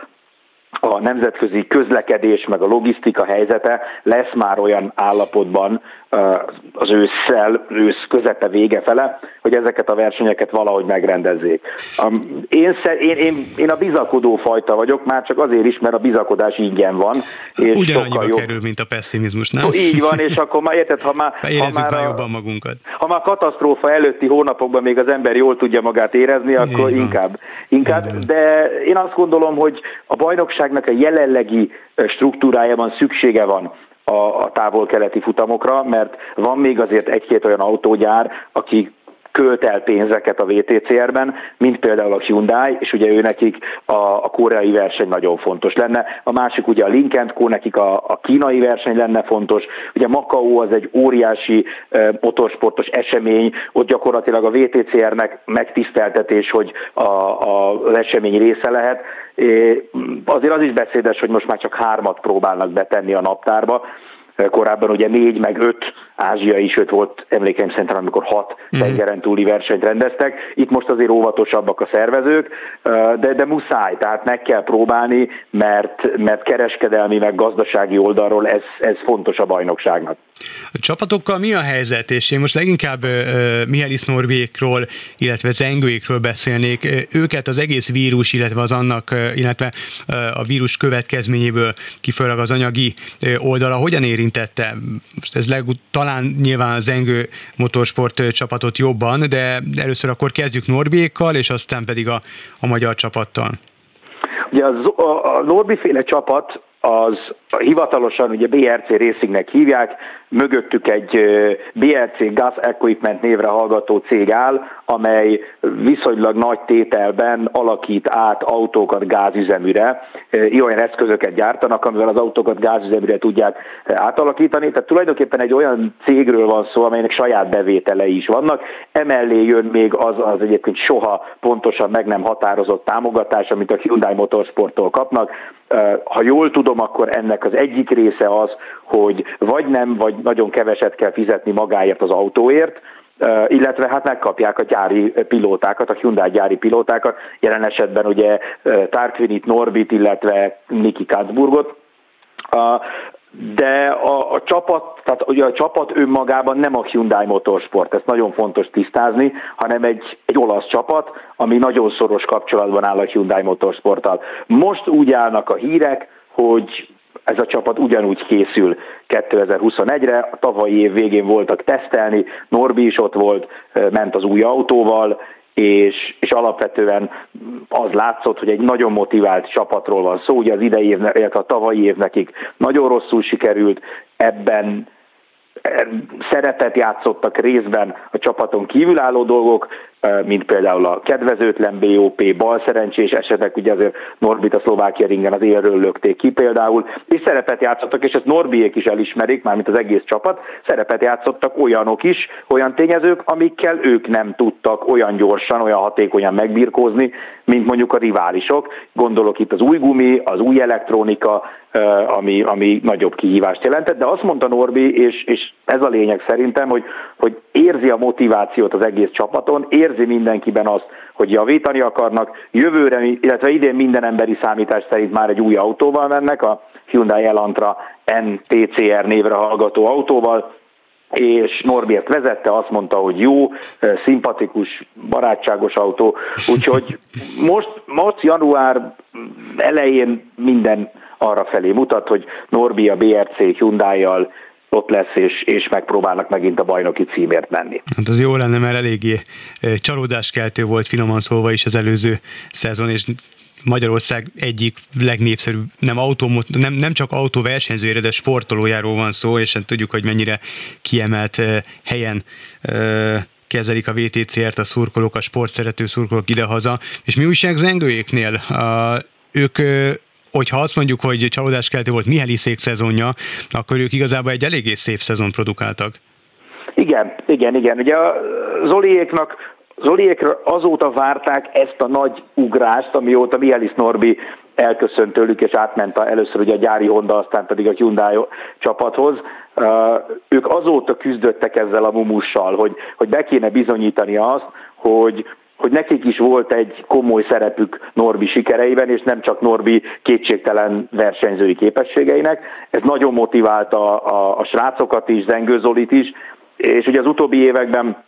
a nemzetközi közlekedés, meg a logisztika helyzete lesz már olyan állapotban az ősszel, ősz közepe vége fele, hogy ezeket a versenyeket valahogy megrendezzék. Én, én, én, én a bizakodó fajta vagyok, már csak azért is, mert a bizakodás ingyen van. És Ugyanannyiba jobb... kerül, mint a pessimizmus, nem? Így van, és akkor már érted, ha már, ha már, a, jobban magunkat. Ha már katasztrófa előtti hónapokban még az ember jól tudja magát érezni, akkor inkább. inkább. De én azt gondolom, hogy a bajnokságnak a jelenlegi struktúrájában szüksége van a, a távol-keleti futamokra, mert van még azért egy-két olyan autógyár, aki költ el pénzeket a VTCR-ben, mint például a Hyundai, és ugye ő nekik a, a koreai verseny nagyon fontos lenne. A másik ugye a Lincoln Co, nekik a, a kínai verseny lenne fontos. Ugye Macau az egy óriási e, motorsportos esemény, ott gyakorlatilag a VTCR-nek megtiszteltetés, hogy a, a, az esemény része lehet. Azért az is beszédes, hogy most már csak hármat próbálnak betenni a naptárba, korábban ugye négy meg öt ázsiai, sőt volt emlékeim szerint, amikor hat mm. tengeren túli versenyt rendeztek. Itt most azért óvatosabbak a szervezők, de, de muszáj, tehát meg kell próbálni, mert, mert kereskedelmi meg gazdasági oldalról ez, ez fontos a bajnokságnak. A csapatokkal mi a helyzet? És én most leginkább uh, Mihály Norvékról, illetve Zengőékről beszélnék. Őket az egész vírus, illetve az annak, illetve a vírus következményéből kifolyólag az anyagi oldala hogyan érintette? Most ez legut- talán nyilván az Engő motorsport csapatot jobban, de először akkor kezdjük Norbiékkal, és aztán pedig a, a magyar csapattal. Ugye a, a Norbi féle csapat az hivatalosan ugye BRC Racingnek hívják, mögöttük egy BRC Gas Equipment névre hallgató cég áll, amely viszonylag nagy tételben alakít át autókat gázüzeműre, olyan eszközöket gyártanak, amivel az autókat gázüzeműre tudják átalakítani. Tehát tulajdonképpen egy olyan cégről van szó, amelynek saját bevételei is vannak. Emellé jön még az, az egyébként soha pontosan meg nem határozott támogatás, amit a Hyundai Motorsporttól kapnak. Ha jól tudom, akkor ennek az egyik része az, hogy vagy nem, vagy nagyon keveset kell fizetni magáért az autóért, illetve hát megkapják a gyári pilótákat, a Hyundai gyári pilótákat, jelen esetben ugye Tarquinit, Norbit, illetve Niki Katzburgot. De a, a csapat, tehát ugye a csapat önmagában nem a Hyundai Motorsport, ezt nagyon fontos tisztázni, hanem egy, egy olasz csapat, ami nagyon szoros kapcsolatban áll a Hyundai Motorsporttal. Most úgy állnak a hírek, hogy ez a csapat ugyanúgy készül 2021-re, a tavalyi év végén voltak tesztelni, Norbi is ott volt, ment az új autóval, és, és alapvetően az látszott, hogy egy nagyon motivált csapatról van szó, ugye az idei év, illetve a tavalyi év nekik nagyon rosszul sikerült, ebben szerepet játszottak részben a csapaton kívülálló dolgok, mint például a kedvezőtlen BOP, balszerencsés esetek, ugye azért Norbit a Szlovákia ringen az élről lökték ki például, és szerepet játszottak, és ezt Norbiék is elismerik, mármint az egész csapat, szerepet játszottak olyanok is, olyan tényezők, amikkel ők nem tudtak olyan gyorsan, olyan hatékonyan megbirkózni, mint mondjuk a riválisok. Gondolok itt az új gumi, az új elektronika, ami, ami nagyobb kihívást jelentett, de azt mondta Norbi, és, és ez a lényeg szerintem, hogy, hogy érzi a motivációt az egész csapaton, érzi mindenkiben azt, hogy javítani akarnak. Jövőre, illetve idén minden emberi számítás szerint már egy új autóval mennek, a Hyundai Elantra NTCR névre hallgató autóval, és Norbert vezette, azt mondta, hogy jó, szimpatikus, barátságos autó, úgyhogy most, most január elején minden arra felé mutat, hogy Norbi a BRC Hyundai-jal ott lesz, és, és megpróbálnak megint a bajnoki címért menni. Hát az jó lenne, mert eléggé csalódáskeltő volt finoman szólva is az előző szezon, és Magyarország egyik legnépszerűbb, nem, autó, nem, nem csak autóversenyzőjére, de sportolójáról van szó, és hát tudjuk, hogy mennyire kiemelt helyen kezelik a VTCR-t a szurkolók, a sportszerető szurkolók idehaza. És mi újság zengőjéknél? Ők hogyha azt mondjuk, hogy csalódáskeltő volt Miheliszék szezonja, akkor ők igazából egy eléggé szép szezon produkáltak. Igen, igen, igen. Ugye a Zoliéknak Zoliékra azóta várták ezt a nagy ugrást, amióta Mihelis Norbi elköszönt tőlük, és átment a, először ugye a gyári Honda, aztán pedig a Hyundai csapathoz. Uh, ők azóta küzdöttek ezzel a mumussal, hogy, hogy be kéne bizonyítani azt, hogy, hogy nekik is volt egy komoly szerepük Norbi sikereiben, és nem csak Norbi kétségtelen versenyzői képességeinek. Ez nagyon motiválta a, a, a srácokat is, Zengő Zolit is, és ugye az utóbbi években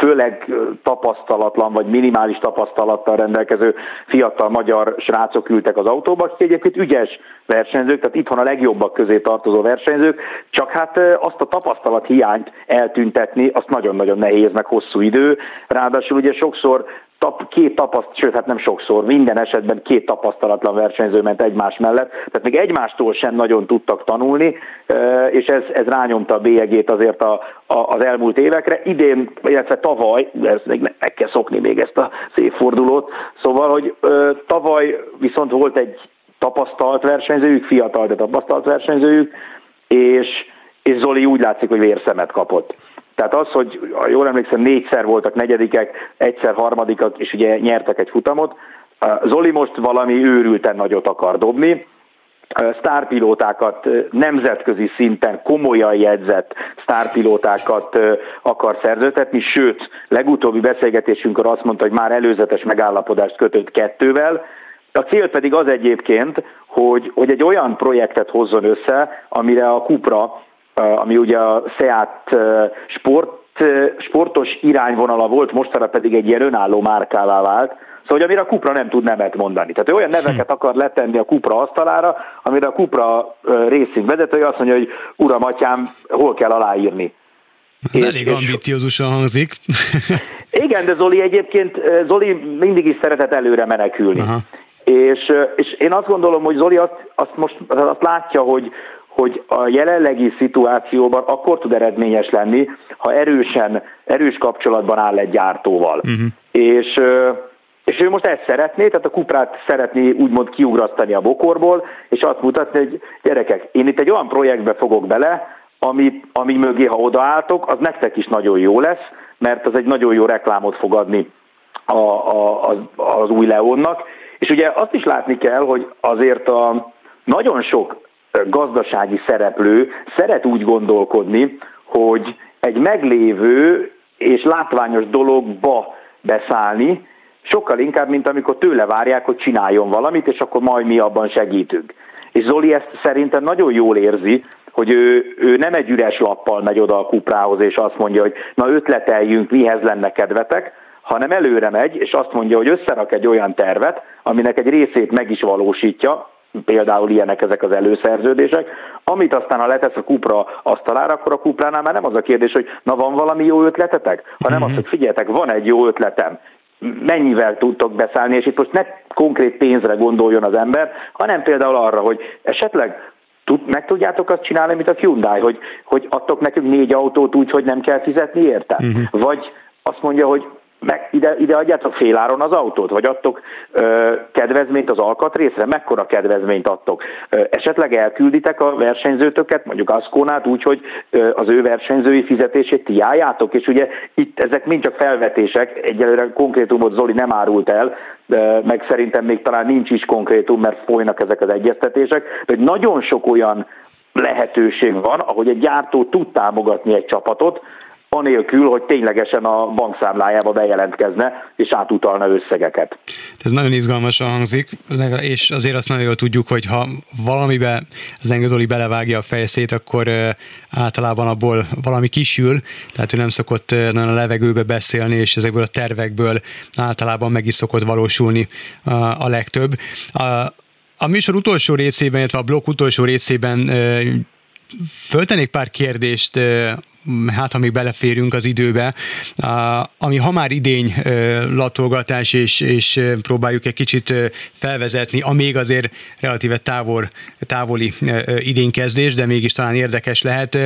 főleg tapasztalatlan vagy minimális tapasztalattal rendelkező fiatal magyar srácok ültek az autóba, akik egyébként ügyes versenyzők, tehát itthon a legjobbak közé tartozó versenyzők, csak hát azt a tapasztalat hiányt eltüntetni, azt nagyon-nagyon nehéz, meg hosszú idő. Ráadásul ugye sokszor tap, két tapaszt, sőt, hát nem sokszor, minden esetben két tapasztalatlan versenyző ment egymás mellett, tehát még egymástól sem nagyon tudtak tanulni, és ez, ez rányomta a bélyegét azért a, a, az elmúlt évekre. Idén, illetve tavaly, ez még meg kell szokni még ezt a évfordulót, szóval, hogy tavaly viszont volt egy tapasztalt versenyzőjük, fiatal, de tapasztalt versenyzőjük, és, és Zoli úgy látszik, hogy vérszemet kapott. Tehát az, hogy jól emlékszem, négyszer voltak negyedikek, egyszer harmadikak, és ugye nyertek egy futamot. Zoli most valami őrülten nagyot akar dobni, sztárpilótákat nemzetközi szinten komolyan jegyzett sztárpilótákat akar szerzőtetni, sőt, legutóbbi beszélgetésünkor azt mondta, hogy már előzetes megállapodást kötött kettővel, a cél pedig az egyébként, hogy, hogy egy olyan projektet hozzon össze, amire a Kupra ami ugye a Seat sport, sportos irányvonala volt, mostanra pedig egy ilyen önálló márkává vált, Szóval, hogy amire a Kupra nem tud nemet mondani. Tehát ő olyan neveket akar letenni a Kupra asztalára, amire a Kupra Racing vezetője azt mondja, hogy uram, atyám, hol kell aláírni. Ez és, elég ambiciózusan hangzik. <laughs> Igen, de Zoli egyébként, Zoli mindig is szeretett előre menekülni. Aha. És, és én azt gondolom, hogy Zoli azt, azt most azt látja, hogy, hogy a jelenlegi szituációban akkor tud eredményes lenni, ha erősen, erős kapcsolatban áll egy gyártóval. Uh-huh. És, és ő most ezt szeretné, tehát a kuprát szeretné úgymond kiugrasztani a bokorból, és azt mutatni, hogy gyerekek, én itt egy olyan projektbe fogok bele, ami, ami mögé, ha odaálltok, az nektek is nagyon jó lesz, mert az egy nagyon jó reklámot fog adni a, a, az, az új Leonnak. És ugye azt is látni kell, hogy azért a nagyon sok gazdasági szereplő szeret úgy gondolkodni, hogy egy meglévő és látványos dologba beszállni, sokkal inkább, mint amikor tőle várják, hogy csináljon valamit, és akkor majd mi abban segítünk. És Zoli ezt szerintem nagyon jól érzi, hogy ő, ő nem egy üres lappal megy oda a kuprához, és azt mondja, hogy na ötleteljünk, mihez lenne kedvetek, hanem előre megy, és azt mondja, hogy összerak egy olyan tervet, aminek egy részét meg is valósítja, például ilyenek ezek az előszerződések, amit aztán ha letesz a kupra asztalára, akkor a kupránál már nem az a kérdés, hogy na van valami jó ötletetek, hanem az, mhm. hogy figyeljetek, van egy jó ötletem, mennyivel tudtok beszállni, és itt most ne konkrét pénzre gondoljon az ember, hanem például arra, hogy esetleg tud, meg tudjátok azt csinálni, mint a Hyundai, hogy, hogy adtok nekünk négy autót úgy, hogy nem kell fizetni érte? Uh-huh. Vagy azt mondja, hogy meg ide, ide adjátok féláron az autót, vagy adtok ö, kedvezményt az alkatrészre, mekkora kedvezményt adtok. Ö, esetleg elkülditek a versenyzőtöket, mondjuk Aszkónát úgy, hogy ö, az ő versenyzői fizetését ti álljátok, és ugye itt ezek mind csak felvetések, egyelőre konkrétumot Zoli nem árult el, de meg szerintem még talán nincs is konkrétum, mert folynak ezek az egyeztetések, hogy nagyon sok olyan lehetőség van, ahogy egy gyártó tud támogatni egy csapatot, anélkül, hogy ténylegesen a bankszámlájába bejelentkezne és átutalna összegeket. Ez nagyon izgalmasan hangzik, és azért azt nagyon jól tudjuk, hogy ha valamibe az Engezoli belevágja a fejszét, akkor általában abból valami kisül, tehát ő nem szokott nagyon a levegőbe beszélni, és ezekből a tervekből általában meg is szokott valósulni a legtöbb. A, a műsor utolsó részében, illetve a blokk utolsó részében föltenék pár kérdést hát ha még beleférünk az időbe, ami ha már idény latolgatás, és, és próbáljuk egy kicsit felvezetni, a még azért relatíve távol, távoli idénykezdés, de mégis talán érdekes lehet.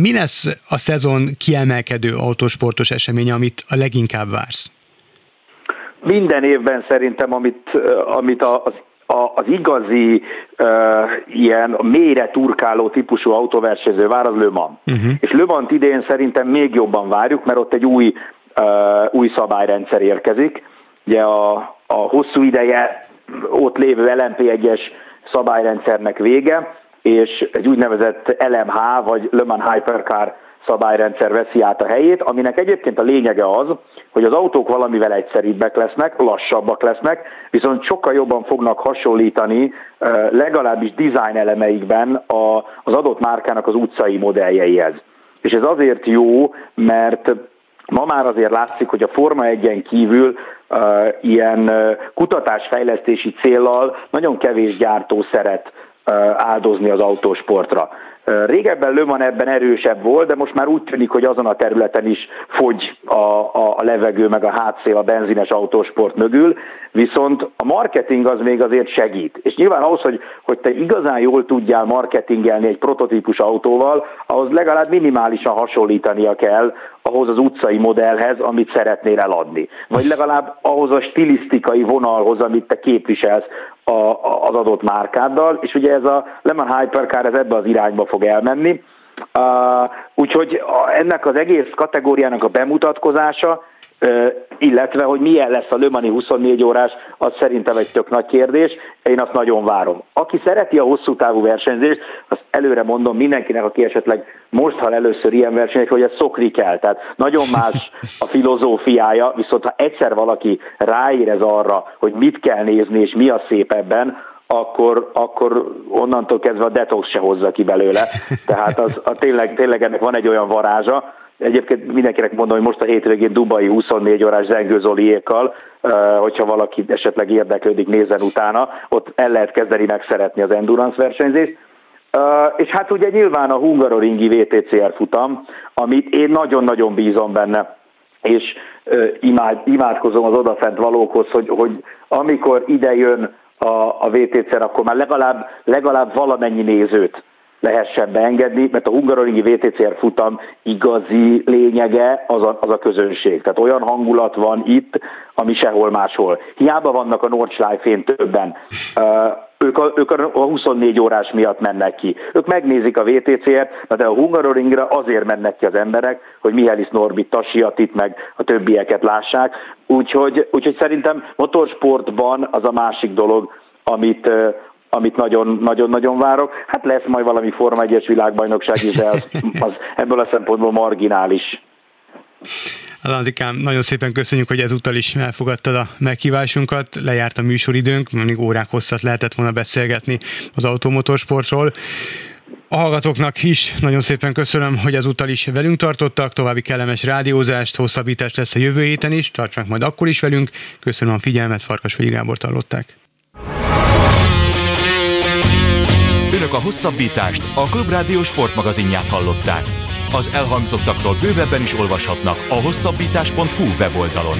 Mi lesz a szezon kiemelkedő autósportos eseménye, amit a leginkább vársz? Minden évben szerintem, amit, amit az a, az igazi uh, ilyen mélyre turkáló típusú autóversenyző vár az Le Mans. Uh-huh. És Le Mans idén szerintem még jobban várjuk, mert ott egy új, uh, új szabályrendszer érkezik. Ugye a, a hosszú ideje ott lévő LMP1-es szabályrendszernek vége, és egy úgynevezett LMH, vagy Le Mans Hypercar szabályrendszer veszi át a helyét, aminek egyébként a lényege az, hogy az autók valamivel egyszerűbbek lesznek, lassabbak lesznek, viszont sokkal jobban fognak hasonlítani legalábbis design elemeikben az adott márkának az utcai modelljeihez. És ez azért jó, mert ma már azért látszik, hogy a Forma 1-en kívül uh, ilyen uh, kutatásfejlesztési céllal nagyon kevés gyártó szeret áldozni az autósportra. Régebben Löman ebben erősebb volt, de most már úgy tűnik, hogy azon a területen is fogy a, a, levegő, meg a hátszél a benzines autósport mögül, viszont a marketing az még azért segít. És nyilván ahhoz, hogy, hogy te igazán jól tudjál marketingelni egy prototípus autóval, ahhoz legalább minimálisan hasonlítania kell ahhoz az utcai modellhez, amit szeretnél eladni. Vagy legalább ahhoz a stilisztikai vonalhoz, amit te képviselsz a, a, az adott márkáddal, és ugye ez a Lemon Hypercar ez ebbe az irányba fog elmenni. Uh, úgyhogy ennek az egész kategóriának a bemutatkozása illetve hogy milyen lesz a Lömani 24 órás, az szerintem egy tök nagy kérdés, én azt nagyon várom. Aki szereti a hosszú távú versenyzést, azt előre mondom mindenkinek, aki esetleg most hal először ilyen versenyek, hogy ez szokni kell. Tehát nagyon más a <laughs> filozófiája, viszont ha egyszer valaki ráérez arra, hogy mit kell nézni és mi a szép ebben, akkor, akkor onnantól kezdve a detox se hozza ki belőle. Tehát az, a tényleg, tényleg ennek van egy olyan varázsa, Egyébként mindenkinek mondom, hogy most a hétvégén Dubai 24 órás Zengő Zoliékkal, hogyha valaki esetleg érdeklődik, nézzen utána, ott el lehet kezdeni megszeretni az endurance versenyzést. és hát ugye nyilván a Hungaroringi VTCR futam, amit én nagyon-nagyon bízom benne, és imád, imádkozom az odafent valókhoz, hogy, hogy amikor ide jön a, a VTCR, akkor már legalább, legalább valamennyi nézőt lehessen beengedni, mert a Hungaroringi VTCR futam igazi lényege az a, az a közönség. Tehát olyan hangulat van itt, ami sehol máshol. Hiába vannak a Nordschleife-én többen. Uh, ők a, ők a 24 órás miatt mennek ki. Ők megnézik a VTCR-t, de a Hungaroringra azért mennek ki az emberek, hogy Mihály Norbit, Tasiatit meg a többieket lássák. Úgyhogy, úgyhogy szerintem motorsportban az a másik dolog, amit, amit nagyon-nagyon várok. Hát lesz majd valami Forma 1-es világbajnokság is, de az, <laughs> az ebből a szempontból marginális. Landikám, nagyon szépen köszönjük, hogy ezúttal is elfogadtad a meghívásunkat. Lejárt a műsoridőnk, mondjuk órák hosszat lehetett volna beszélgetni az automotorsportról. A hallgatóknak is nagyon szépen köszönöm, hogy ezúttal is velünk tartottak, további kellemes rádiózást, hosszabbítást lesz a jövő héten is, tartsanak majd akkor is velünk. Köszönöm a figyelmet, Farkas vagy Gábor hallották. Önök a hosszabbítást, a Klubrádió sportmagazinját hallották. Az elhangzottakról bővebben is olvashatnak a hosszabbítás.hu weboldalon.